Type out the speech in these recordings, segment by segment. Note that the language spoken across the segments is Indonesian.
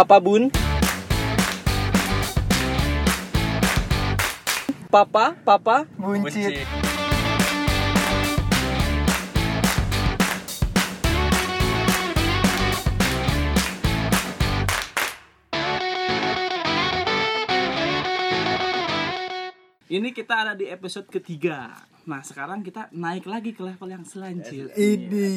Papa Bun. Papa, papa. Buncit. Ini kita ada di episode ketiga. Nah, sekarang kita naik lagi ke level yang selanjutnya. Ini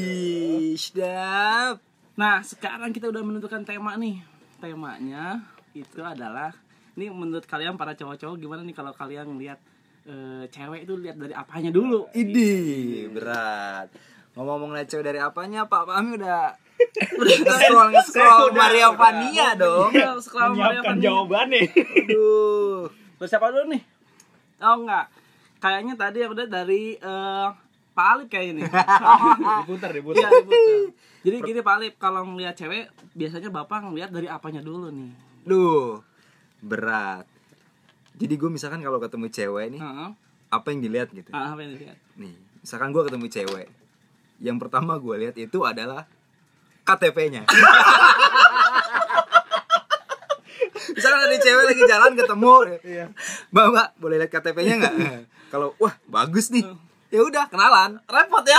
sedap. Nah, sekarang kita udah menentukan tema nih. Temanya itu adalah ini menurut kalian para cowok-cowok gimana nih kalau kalian lihat eh, cewek itu lihat dari apanya dulu? Ini berat. Ngomong-ngomong lihat cewek dari apanya, Pak Fahmi udah udah scroll scroll Maria Vania dong. Iya, sekarang menyiapkan jawabannya Aduh. Terus siapa dulu nih? Oh enggak. Kayaknya tadi udah dari eh, Pak Alip kayaknya nih. diputar Iya, diputar. Jadi gini Pak Alip, kalau ngelihat cewek biasanya Bapak ngelihat dari apanya dulu nih? Duh. Berat. Jadi gue misalkan kalau ketemu cewek nih, Heeh. apa yang dilihat gitu? Ah, apa yang dilihat? Nih, misalkan gue ketemu cewek. Yang pertama gue lihat itu adalah KTP-nya. misalkan ada cewek lagi jalan ketemu, Iya. Mbak, Mbak, boleh lihat KTP-nya nggak? Kalau wah bagus nih, ya udah kenalan. repot ya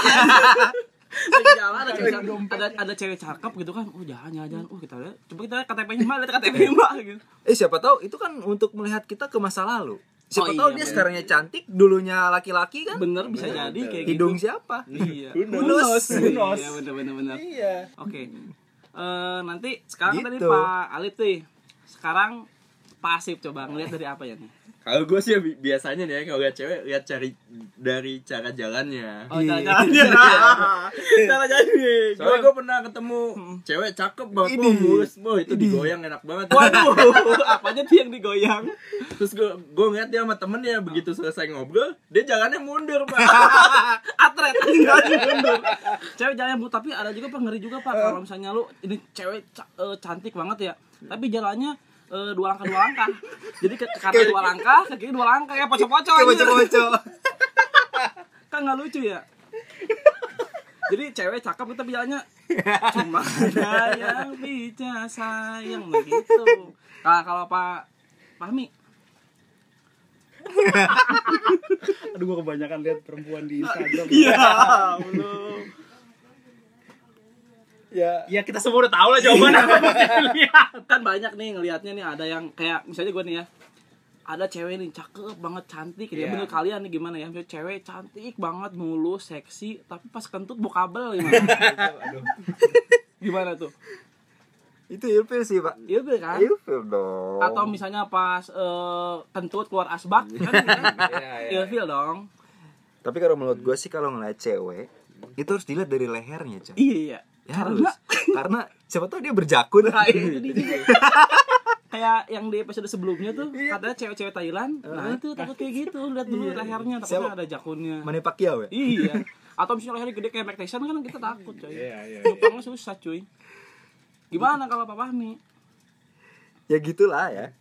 jalan ada cewek, ada, ada cewek cakep gitu kan oh jangan jangan jangan oh kita lihat coba kita lihat KTP-nya mbak lihat KTP mbak gitu Eh siapa tahu itu kan untuk melihat kita ke masa lalu. Siapa Oh, tahu iya, dia bener. sekarangnya cantik, dulunya laki-laki kan? bener bisa jadi kayak Hidung gitu siapa? iya knows? Unos. Iya bener bener bener Iya. oke Eh, nanti sekarang tadi Gitu. Pak Alif nih sekarang pasif coba ngelihat dari apa ya nih Kalau gue sih bi- biasanya nih ya kalau lihat cewek lihat cari dari cara jalannya. oh Iya. jalan jalan jalan jalan Soalnya gue pernah ketemu cewek cakep banget, oh, mulus, oh, itu digoyang enak banget. waduh apanya tuh yang digoyang? Terus gue gue ngeliat dia sama temennya begitu selesai ngobrol, dia jalannya mundur pak. atret. Enggak sih mundur. Cewek jalan bu tapi ada juga pak ngeri juga pak. Kalau misalnya lu ini cewek ca- eh, cantik banget ya tapi jalannya eh, dua langkah dua langkah. Jadi ke, ke kanan dua langkah ke kiri dua langkah. Ya pocong-pocong Kayak anjir. bocor-bocor. kan nggak lucu ya? Jadi cewek cakep tapi jalannya cuma ada yang bisa sayang nah gitu nah kalau pak Fahmi? Aduh gua kebanyakan lihat perempuan di Instagram. Iya belum ya. Ya kita semua udah tahu lah jawaban apa lihat kan banyak nih ngelihatnya nih ada yang kayak misalnya gue nih ya ada cewek nih cakep banget cantik. Ya Iya. menurut kalian nih gimana ya? Misalnya cewek cantik banget mulus seksi tapi pas kentut bau kabel gimana gimana tuh? Itu ilfil sih pak. iya bener kan? Ilfil dong. atau misalnya pas eh, kentut keluar asbak kan? Iya, iya. ilfil dong. Tapi kalau menurut gue sih kalau ngeliat cewek itu harus dilihat dari lehernya cah. iya iya Ya harus. karena Karena siapa tahu dia berjakun. Nah, itu dia. kayak yang di episode sebelumnya tuh katanya cewek-cewek Thailand nah itu takut kayak gitu lihat dulu lehernya takutnya Siapa? ada jakunnya Mane Pacquiao ya? Iya. Atau misalnya lehernya gede kayak Mike Tyson kan kita takut coy. Iya, iya. Nyupangnya susah cuy. Gimana kalau Papa nih? Ya gitulah ya.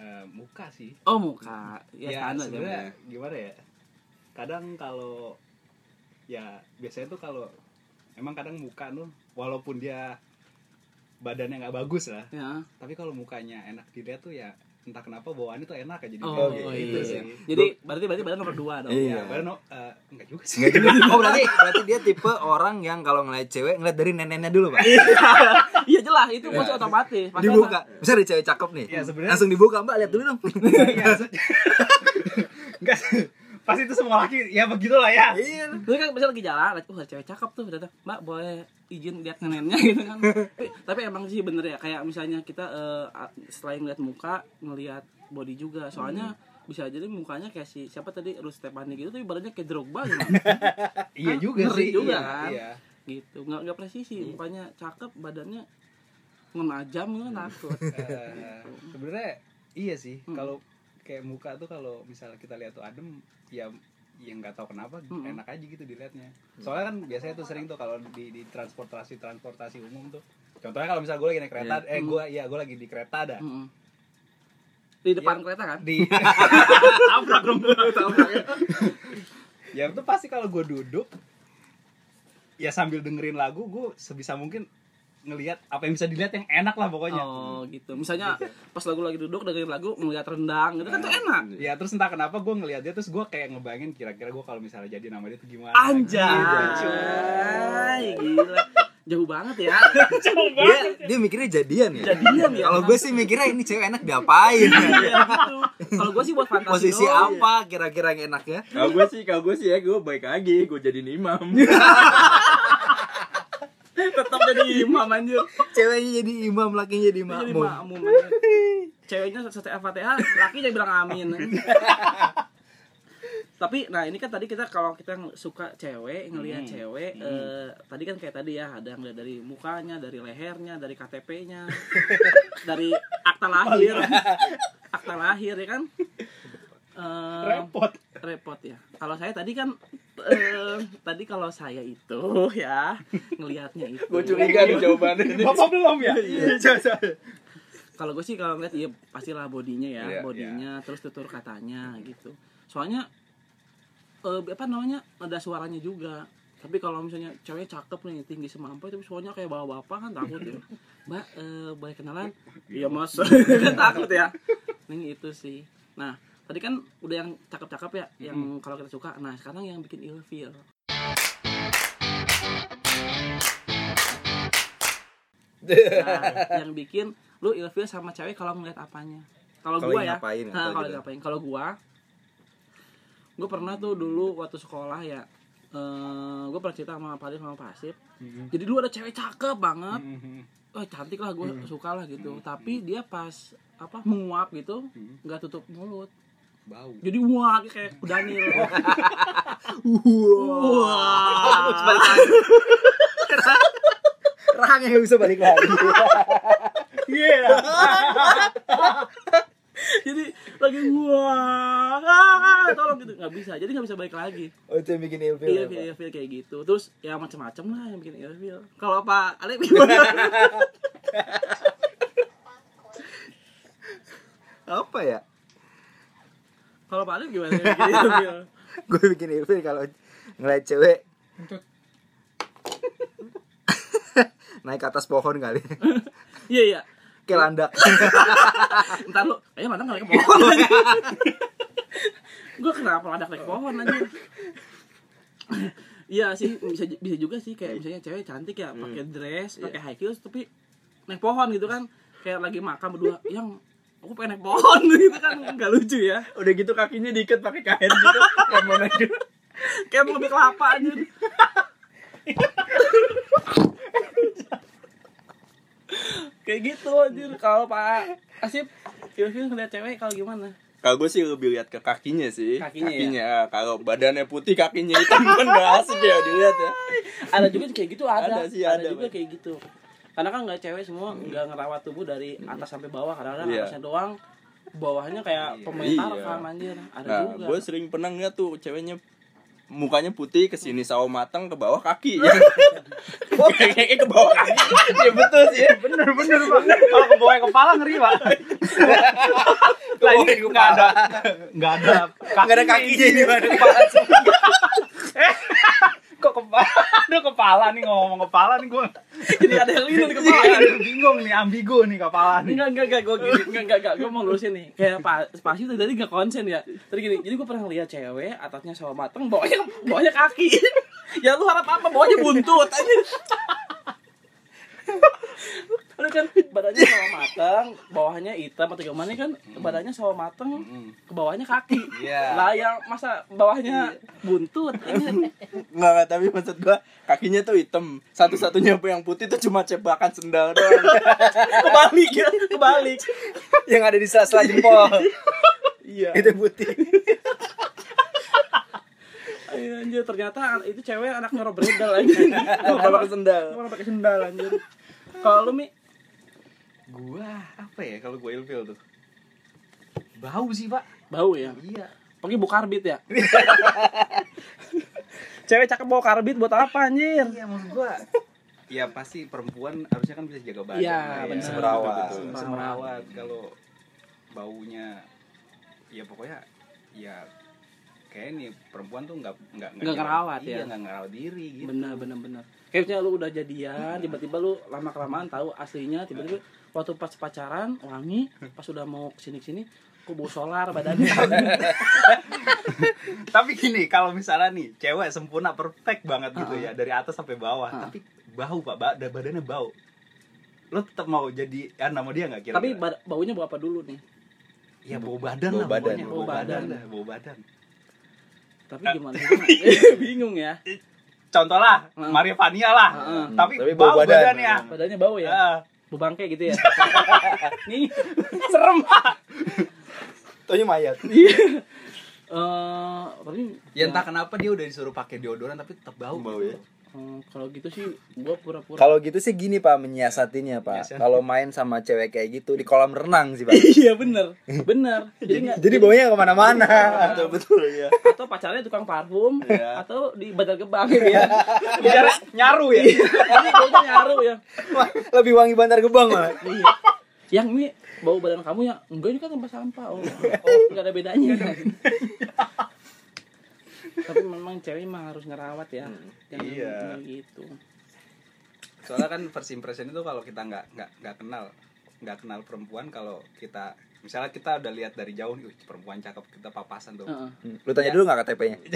Eh, muka sih Oh muka. Ya, ya, standar sebenarnya ya. gimana ya kadang kalau ya biasanya tuh kalau emang kadang muka tuh walaupun dia badannya nggak bagus lah Ya. tapi kalau mukanya enak dilihat tuh ya entah kenapa bawaannya tuh enak aja jadi Oh, kayak iya. gitu sih Jadi berarti berarti badan nomor dua dong. Iya. ya badan no, eh, enggak juga sih Enggak juga. Oh berarti berarti dia tipe orang yang kalau ngeliat cewek ngeliat dari neneknya dulu pak. Iya jelas itu pasti otomatis. Pasti dibuka. Bisa ada cewek cakep nih. Iya, sebenarnya- Langsung dibuka mbak lihat dulu dong. Iya, enggak pasti itu semua laki ya begitulah ya Iya. Terus kan misalnya lagi jalan, oh ada cewek cakep tuh, datang, Mbak boleh izin lihat neneknya gitu kan. tapi, tapi emang sih bener ya, kayak misalnya kita eh, selain ngeliat muka, ngeliat body juga. Soalnya bisa jadi mukanya kayak si siapa tadi Rus Stepani gitu tapi badannya kayak Drogba gitu. iya juga Ngeri sih juga iya, kan. iya. gitu nggak nggak presisi mukanya cakep badannya menajam gitu takut Eh, sebenarnya iya sih Hmm. kalau kayak muka tuh kalau misalnya kita lihat tuh adem ya yang nggak tahu kenapa Hmm. enak aja gitu dilihatnya soalnya kan biasanya tuh sering tuh kalau di, di transportasi transportasi umum tuh contohnya kalau misalnya gue lagi naik kereta eh gue iya gue lagi di kereta ada Mm-mm. di depan Ya. kereta kan di tabrak dong tabrak ya itu pasti kalau gue duduk ya sambil dengerin lagu gue sebisa mungkin ngelihat apa yang bisa dilihat yang enak lah pokoknya Oh gitu. Misalnya pas lagu lagi duduk dengerin lagu ngeliat rendang gitu kan tuh enak. ya terus entah kenapa gue ngelihat dia terus gue kayak ngebayangin kira-kira gue kalau misalnya jadi nama dia tuh gimana Anjay, gila. Jauh banget ya. dia dia mikirnya jadian ya Jadian ya. kalau gue sih mikirnya ini cewek enak diapain Iya gitu. Kalau gue sih buat fantasi posisi doang. apa kira-kira yang enaknya Kalau gue sih, kalau gue sih ya gue baik lagi, gue jadiin imam. Tetap jadi imam anjir. ceweknya jadi imam lakinya jadi Jadi makmum makmum. anjir. Ceweknya selesai Al-Fatihah, laki jadi bilang amin. Tapi nah ini kan tadi kita kalau kita suka cewek, ngelihat Hmm. cewek eh, tadi kan kayak tadi ya ada ngeliat dari mukanya, dari lehernya, dari KTP-nya, dari akta lahir. akta lahir ya kan? Eh, repot repot ya. Kalau saya tadi kan eh, tadi kalau saya itu ya ngelihatnya itu. gue curiga nih jawabannya. bapak belum ya Kalau gue sih kalau ngeliat iya pastilah bodinya ya, Iya, bodinya terus tutur katanya gitu. Soalnya eh, apa namanya ada suaranya juga. Tapi kalau misalnya cewek cakep nih tinggi semampai tapi suaranya kayak bawa bapak kan takut ya. Mbak, eh, boleh kenalan? Iya mas. kan takut ya. Nih itu sih. Nah tadi kan udah yang cakep-cakep ya, yang kalau kita suka. Nah sekarang yang bikin ilfeel. Nah, yang bikin lu ilfeel sama cewek kalau ngeliat apanya. Kalau gua ya, ngapain, nah, kalau gitu? ngapain? Kalau gua, gua pernah tuh dulu waktu sekolah ya, eh gua pernah cerita sama Pak sama Pak Asip. Jadi dulu ada cewek cakep banget, oh cantik lah gue suka lah gitu. Tapi dia pas apa menguap gitu, nggak tutup mulut. Bau Jadi wah kayak Daniel. Wah. Rahang yang bisa balik lagi. Iya. Jadi lagi wah, ah, tolong gitu nggak bisa. Jadi nggak bisa balik lagi. Oh itu yang bikin ilfil. Iya, ya, Pak? iya, iya, kayak gitu. Terus ya macam-macam lah yang bikin ilfil. Kalau Pak Alek gimana? Apa ya? Kalau Pak Alek gimana? Gue bikin ilfil kalau ngeliat cewek naik ke atas pohon kali. Iya iya. Kayak landak. Ntar lu, kayaknya mana naik ke pohon. Gue kenapa ada naik pohon aja? Iya sih bisa bisa juga sih kayak misalnya cewek cantik ya pakai dress, pakai high heels tapi naik pohon gitu kan. Kayak lagi makan berdua, yang aku pengen naik pohon gitu kan nggak lucu ya. Udah gitu kakinya diikat pakai kain gitu. Kayak mau naik gitu. Kayak mau ngambil kelapa aja. kayak gitu anjir kalau Pak Asip ilfil ngeliat cewek kalau gimana? Kalau gue sih lebih lihat ke kakinya sih. Kakinya ya? Kalau badannya putih, kakinya hitam kan gak asik ya dilihat ya. ada juga kayak gitu ada Ada sih, ada, juga Pak. kayak gitu karena kan nggak cewek semua nggak ngerawat tubuh dari atas sampai bawah kadang-kadang Iya. atasnya doang bawahnya kayak pemain Iya. tarkam anjir ada Nah, juga gue sering pernah ngeliat tuh ceweknya mukanya putih ke sini sawo matang ke bawah kaki ya. Kayaknya ke bawah kaki. ya betul sih. ya. bener bener pak kalau ke bawah kepala ngeri pak lah ini nggak ada nggak ada Nggak ada kakinya ini, eh kok kepala kepala nih ngomong kepala nih gue jadi ada yang linu di kepala. Iya, bingung nih ambigu nih kepala nih. Enggak, enggak, enggak, gue gini, enggak, enggak, enggak, gue mau lurusin nih. Kayak Pak Spasi tadi enggak konsen ya. Tadi gini, jadi gue pernah ngeliat cewek, atasnya sawo mateng, bawahnya, bawahnya kaki. Ya lu harap apa, bawahnya buntut aja Aduh kan, badannya sawo mateng, bawahnya hitam atau gimana kan Badannya sawo mateng, ke bawahnya kaki Iya. Lah yang masa bawahnya buntut ini Enggak, enggak, tapi maksud gua kakinya tuh hitam. Satu-satunya yang putih tuh cuma cebakan sendal doang. Kebalik ya, kebalik yang ada di sela-sela jempol. Iya itu putih. Anjir ternyata itu cewek anaknya Rob Riddle anjir. Nggak pakai sendal. Orang pakai sendal anjir. Kalau lu Mi gua apa ya kalau gue ilfil tuh bau sih pak bau ya. iya Pakai bau karbit ya. cewek cakep bawa karbit buat apa anjir? iya maksud gua ya pasti perempuan harusnya kan bisa jaga badan Iya, ya. betul. Semerawat. semerawat kalau baunya ya pokoknya ya kayak nih perempuan tuh nggak nggak Nggak ngerawat iya, ya? nggak ngerawat diri gitu benar benar benar kayaknya lu udah jadian tiba-tiba lu lama kelamaan tahu aslinya tiba-tiba waktu pas pacaran wangi pas udah mau ke sini ke sini kok bau solar badannya tapi gini kalau misalnya nih cewek sempurna perfect banget gitu ya dari atas sampai bawah Ah. tapi bau pak ba- da- badannya bau lo tetap mau jadi ya nama dia nggak kira tapi ba- baunya bau apa dulu nih ya bau badan Bau lah badan. pokoknya. Bau badan. bau badan tapi Ah. gimana bingung ya contoh lah Ah. Maria Vania lah Ah. tapi, Tapi bau, bau badan. badannya badannya bau ya Ah. bau bangke gitu ya nih serem Taunya mayat. Iya. Eh, tapi ya entah kenapa dia udah disuruh pakai deodoran tapi tetap bau Bau ya. Eh, kalau gitu sih gua pura-pura Kalau gitu sih gini Pak menyiasatinya Pak. Menyiasati. Kalau main sama cewek kayak gitu di kolam renang sih Pak. iya bener bener jadi nggak Jadi baunya ke mana-mana. Betul betul ya. atau pacarnya tukang parfum Iya. atau di badar gebang gitu ya biar nyaru ya ini baunya nyaru ya Lebih wangi bantar gebang malah. iya yang ini bau badan kamu ya enggak ini kan tempat sampah oh, oh nggak ada bedanya tapi memang cewek mah harus ngerawat ya jangan Iya. kayak gitu soalnya kan first impression itu kalau kita nggak nggak nggak kenal nggak kenal perempuan kalau kita misalnya kita udah lihat dari jauh nih "Wih, perempuan cakep kita papasan tuh Heeh. Lu tanya dulu nggak KTP-nya?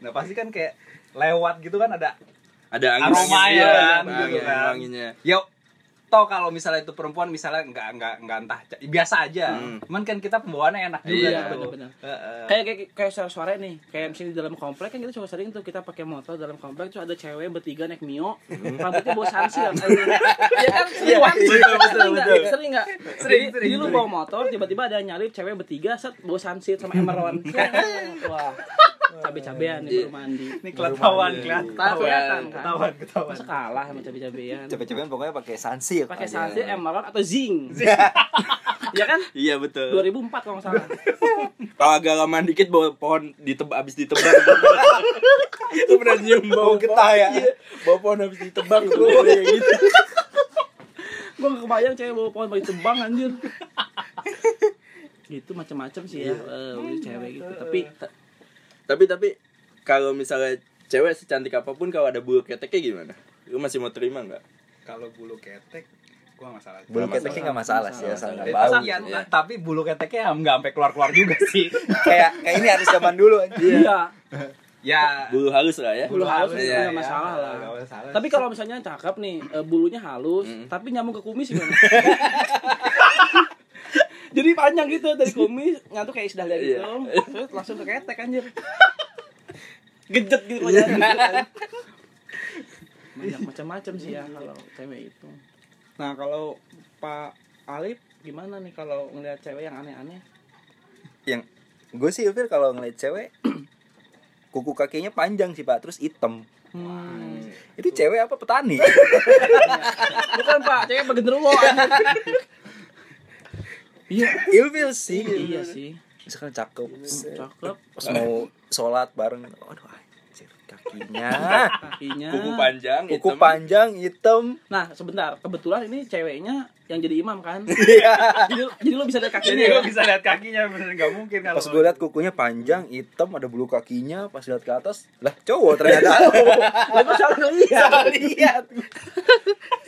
nah pasti kan kayak lewat gitu kan ada Ada angin Aroma ya, iya, kan, angin, gitu kan. anginnya. ya toh kalau misalnya itu perempuan misalnya nggak nggak nggak entah. Biasa aja. Hmm. cuman kan kita pembawaannya enak juga Iya, gitu. benar-benar. Heeh. kayak kayak kayak suara-suara nih kayak misalnya di dalam komplek kan kita suka sering tuh kita pakai motor dalam komplek tuh ada cewek bertiga naik mio. Rambutnya bawa sansil ya kan? Sering Iya, betul, betul, sering nggak? betul. sering nggak? Sering, sering, jadi lu bawa motor tiba-tiba ada nyalip cewek bertiga set bawa sansil sama emeron wah cabe-cabean di baru mandi. Ini kelihatan kelihatan kan ketahuan ketahuan. Masa kalah sama cabe-cabean? Cepet-cepetan pokoknya pakai sansil. pakai aja. sansil emeron atau zing ya kan? Iya betul. 2004 kalau nggak salah. Kalau agak lama dikit bawa pohon ditebak habis ditebang. Itu pernah nyium bau getah ya? Iya, bawa pohon habis ditebang tuh kayak gitu. gue gak kebayang cewek bawa pohon bagi tebang anjir. Gitu macam-macam sih ya beli cewek gitu. Tapi Tapi tapi kalau misalnya cewek secantik apa pun kalau ada bulu keteknya gimana? Lu masih mau terima nggak? kalau bulu ketek gua nggak salah Bulu keteknya nggak masalah sih asal nggak Eh, bau. tapi, ya, tapi bulu keteknya nggak sampai keluar keluar juga sih Kayak kayak ini harus zaman dulu aja. iya ya Bulu halus lah ya. bulu halus iya, nggak iya. masalah lah Nggak masalah. tapi kalau misalnya cakep nih eh, bulunya halus Mm. tapi nyambung ke kumis gimana jadi panjang gitu dari kumis ngantuk kayak isdahlia gitu Iya. terus langsung ke ketek anjir gejet gitu kelihatannya. banyak macam-macam sih ya kalau cewek itu nah kalau Pak Alif gimana nih kalau ngeliat cewek yang aneh-aneh Yang gue sih Fir kalau ngeliat cewek kuku kakinya panjang sih Pak, terus hitam. hmm. Itu cewek apa petani? bukan Pak cewek begenderuwo iya Ilfil sih. iya sih Misalkan cakep. cakep Pas mau sholat bareng, aduh anjir kakinya. kakinya Kuku panjang, Kuku hitam. panjang, hitam. nah sebentar kebetulan ini ceweknya yang jadi imam kan Iya. jadi, jadi lo bisa lihat kakinya jadi ya lo bisa lihat kakinya bener nggak mungkin kalau Pas gue liat kukunya panjang, hitam, ada bulu kakinya, pas lihat ke atas, lah cowok ternyata. Lah, gua salah ngeliat Salah lihat.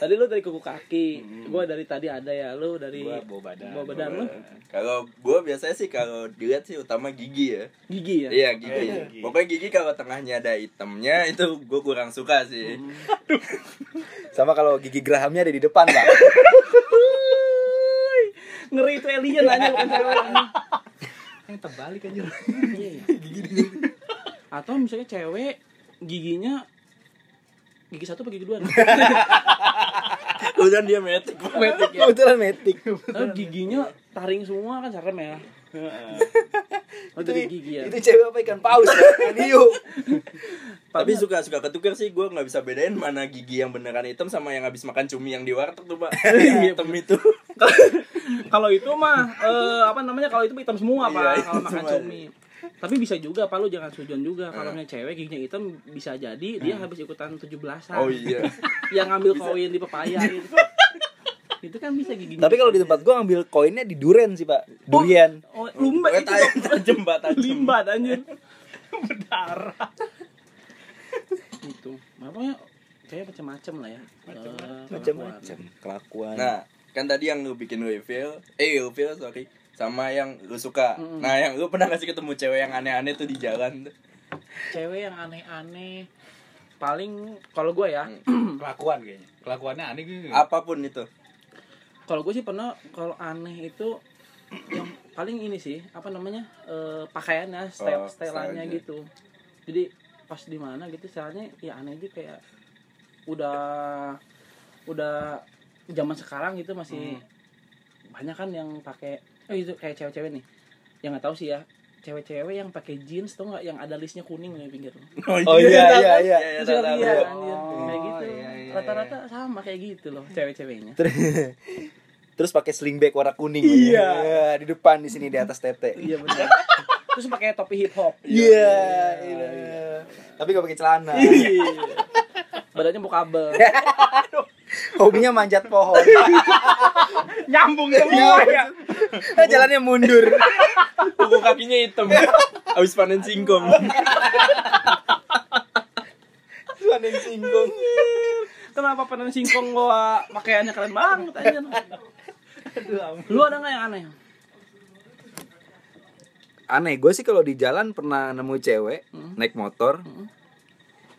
tadi lu dari kuku kaki gua dari tadi ada ya lu dari Gua bawa badan. bawa badan lu Kalau gua biasanya sih kalau dilihat sih utama gigi ya. gigi ya Iya gigi. Iya, gigi. Pokoknya gigi kalau tengahnya ada hitamnya itu gua kurang suka sih. Sama kalau gigi gerahamnya ada di depan, Pak. ngeri itu alien aja bukan cewek yang terbalik aja Iya, iya. atau misalnya cewek giginya gigi satu apa gigi dua Kemudian dia metik. Metik ya. Kebetulan metik. Tapi giginya taring semua kan serem ya. Oh, dari gigi ya. Itu cewek apa ikan paus ya? Hiu. Tapi suka suka ketukar sih gua nggak bisa bedain mana gigi yang beneran hitam sama yang habis makan cumi yang di warteg tuh pak. hitam itu. kalau itu mah eh, apa namanya kalau itu hitam semua Iya, pak kalau makan cumi tapi bisa juga pak lu jangan sujon juga. Kalau misalnya cewek giginya hitam bisa jadi dia habis ikutan 17-an Oh iya. yang ngambil koin di pepaya gitu. Itu kan bisa gigi Tapi kalau di tempat gua ngambil koinnya di duren sih, Pak. Durian. oh lumba Eh, itu tajem mbak tajem limbat anjir. Berdarah. Itu makanya kayak macam-macam lah ya. Eh, Macam-macam kelakuan. nah kan tadi yang lu bikin lu ilfeel eh ilfeel sorry sama yang lu suka. Mm-mm. nah yang lu pernah gak sih ketemu cewek yang aneh-aneh tuh di jalan tuh? Cewek yang aneh-aneh. Paling kalau gue ya. Kelakuan kayaknya. Kelakuannya aneh gitu. Apa pun itu. Kalau gue sih pernah kalau aneh itu yang paling ini sih apa namanya eh, pakaiannya style Oh, styleannya gitu. Jadi pas di mana gitu stylenya ya aneh aja kayak udah udah zaman sekarang gitu masih banyak kan yang pakai oh itu kayak cewek-cewek nih yang nggak tahu sih ya cewek-cewek yang pakai jeans tuh nggak yang ada listnya kuning di pinggir Oh iya iya iya. Terus juga tahu, iya, tahu. anjir. Oh, kayak gitu iya, iya, rata-rata sama kayak gitu loh cewek-ceweknya Terus pakai sling bag warna kuning. Iya. Ya, di depan di sini di atas tete. iya benar terus pakai topi hip hop Iya, iya. Tapi gak pakai celana. badannya mau kabel Hobinya manjat pohon. nyambung semua ya Nah, jalannya mundur. kuku kakinya hitam abis panen singkong Panen singkong. kenapa panen singkong gua pakaiannya keren banget aja lu ada nggak yang aneh Aneh, gue sih kalau di jalan pernah nemu cewek Hmm. naik motor.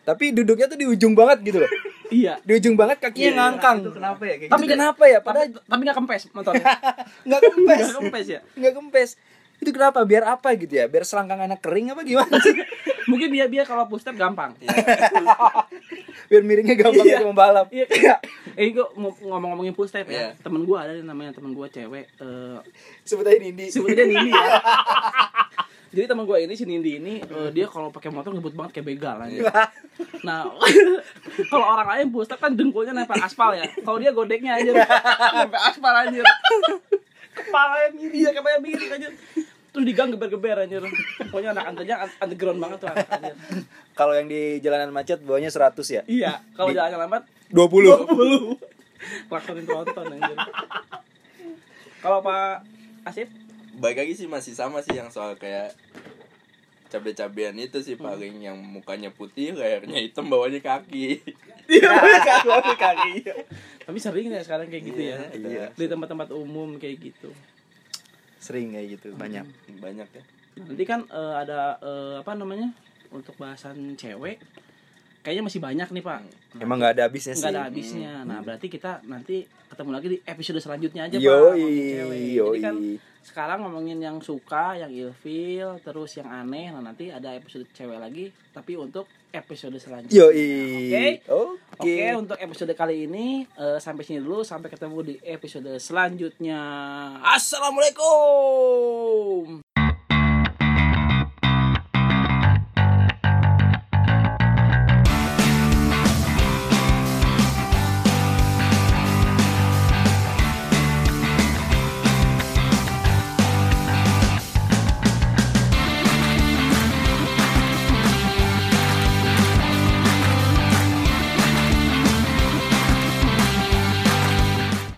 Tapi duduknya tuh di ujung banget gitu loh. Iya Di ujung banget kakinya Iya, ngangkang. itu kenapa ya kayak Tapi Itu kenapa ya? Padahal tapi tapi nggak kempes motornya nggak kempes. nggak kempes ya Nggak kempes. Itu kenapa? Biar apa gitu ya? Biar selangkangannya kering apa gimana sih? mungkin dia dia kalau push step gampang Biar miringnya gampang Iya. untuk membalap. iya kayak eh gua mau ngomong-ngomongin push step Iya. ya temen gua ada nih namanya temen gua cewek eh Sebut aja Nindi. sebutnya Nindi ya jadi teman gue ini si Nindi ini eh, dia kalau pakai motor ngebut banget kayak begal aja. Nah, kalau orang lain step kan dengkulnya nempel aspal ya. Kalau dia godeknya aja nempel aspal aja. Kepalanya miring ya, kepalanya miring aja. Terus di gang geber-geber aja. Pokoknya anak antaranya underground banget tuh anak. Kalau yang di jalanan macet bawahnya 100 ya? Iya, kalau jalannya lambat 20. 20. Klaksonin tronton anjir. Kalau Pak Asif baik lagi sih masih sama sih yang soal kayak cabe-cabean itu sih paling yang mukanya putih lehernya hitam bawahnya kaki Iya, kaki kaki. Tapi sering ya sekarang kayak gitu ya. iya. Di tempat-tempat umum kayak gitu. Sering kayak gitu, banyak. banyak ya Nanti kan eh, ada eh, apa namanya? Untuk bahasan cewek kayaknya masih banyak nih, Pak. Emang nggak ada habisnya sih. Nggak ada habisnya. Nah, berarti kita nanti ketemu lagi di episode selanjutnya aja, Pak. Yoi, cewek. Jadi yoi. kan sekarang ngomongin yang suka, yang ilfil, terus yang aneh. Nah, nanti ada episode cewek lagi, tapi untuk episode selanjutnya. Yoi. Oke. Oke. Oke, untuk episode kali ini eh, sampai sini dulu. Sampai ketemu di episode selanjutnya. Assalamualaikum.